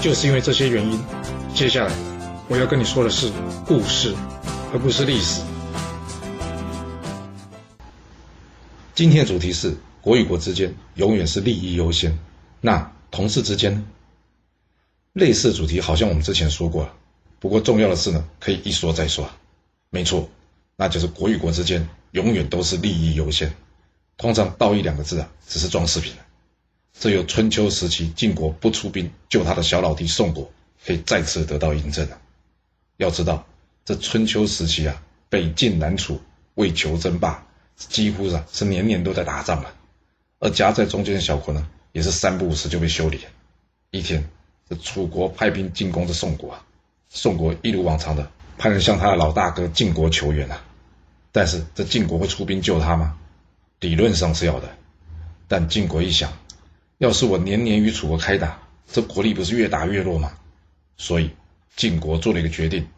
就是因为这些原因，接下来我要跟你说的是故事，而不是历史。今天的主题是国与国之间永远是利益优先，那同事之间呢？类似主题好像我们之前说过了，不过重要的是呢，可以一说再说。没错，那就是国与国之间永远都是利益优先。通常“道义”两个字啊，只是装饰品。这由春秋时期晋国不出兵救他的小老弟宋国，可以再次得到印证了。要知道，这春秋时期啊，北晋南楚为求争霸，几乎啊是年年都在打仗啊。而夹在中间的小国呢，也是三不五时就被修理。一天，这楚国派兵进攻这宋国啊，宋国一如往常的派人向他的老大哥晋国求援啊。但是这晋国会出兵救他吗？理论上是要的，但晋国一想。要是我年年与楚国开打，这国力不是越打越弱吗？所以晋国做了一个决定，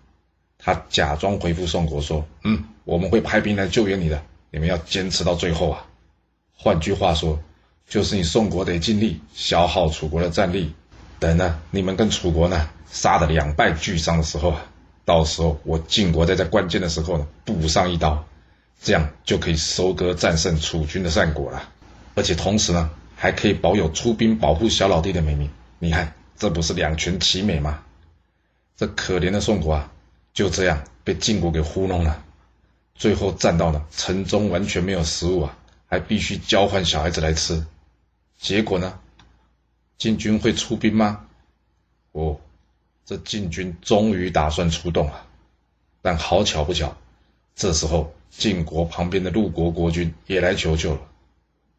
他假装回复宋国说：“嗯，我们会派兵来救援你的，你们要坚持到最后啊。”换句话说，就是你宋国得尽力消耗楚国的战力，等呢你们跟楚国呢杀得两败俱伤的时候啊，到时候我晋国再在关键的时候呢补上一刀，这样就可以收割战胜楚军的战果了，而且同时呢。还可以保有出兵保护小老弟的美名，你看这不是两全其美吗？这可怜的宋国啊，就这样被晋国给糊弄了，最后战到了城中完全没有食物啊，还必须交换小孩子来吃。结果呢，晋军会出兵吗？哦，这晋军终于打算出动了，但好巧不巧，这时候晋国旁边的陆国国君也来求救了。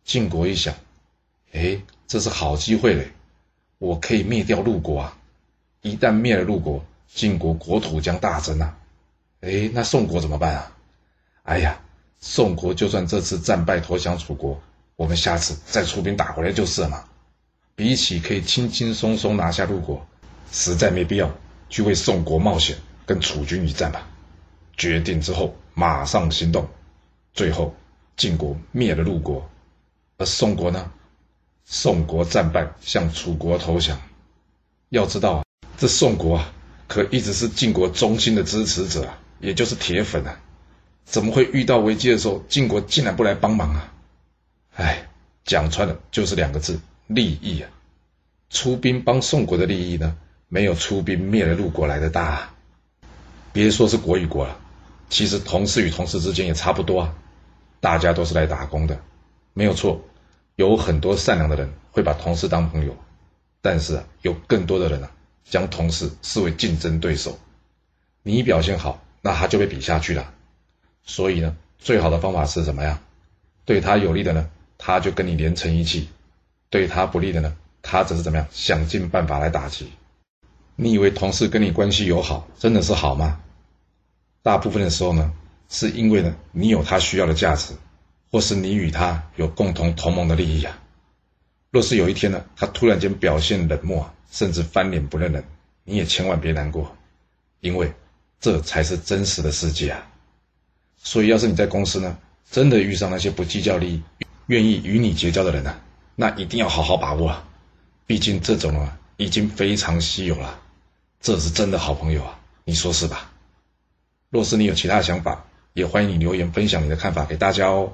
晋国一想。哎，这是好机会嘞！我可以灭掉陆国啊！一旦灭了陆国，晋国国土将大增啊！哎，那宋国怎么办啊？哎呀，宋国就算这次战败投降楚国，我们下次再出兵打回来就是了嘛！比起可以轻轻松松拿下陆国，实在没必要去为宋国冒险跟楚军一战吧。决定之后马上行动。最后，晋国灭了陆国，而宋国呢？宋国战败，向楚国投降。要知道啊，这宋国啊，可一直是晋国忠心的支持者啊，也就是铁粉啊。怎么会遇到危机的时候，晋国竟然不来帮忙啊？哎，讲穿了就是两个字：利益啊。出兵帮宋国的利益呢，没有出兵灭了陆国来的大。别说是国与国了，其实同事与同事之间也差不多啊。大家都是来打工的，没有错。有很多善良的人会把同事当朋友，但是啊，有更多的人啊，将同事视为竞争对手。你表现好，那他就被比下去了。所以呢，最好的方法是什么呀？对他有利的呢，他就跟你连成一气；对他不利的呢，他则是怎么样，想尽办法来打击。你以为同事跟你关系友好，真的是好吗？大部分的时候呢，是因为呢，你有他需要的价值。或是你与他有共同同盟的利益啊。若是有一天呢，他突然间表现冷漠，甚至翻脸不认人，你也千万别难过，因为这才是真实的世界啊。所以，要是你在公司呢，真的遇上那些不计较利益、愿意与你结交的人呢，那一定要好好把握啊。毕竟这种啊，已经非常稀有了。这是真的好朋友啊，你说是吧？若是你有其他想法，也欢迎你留言分享你的看法给大家哦。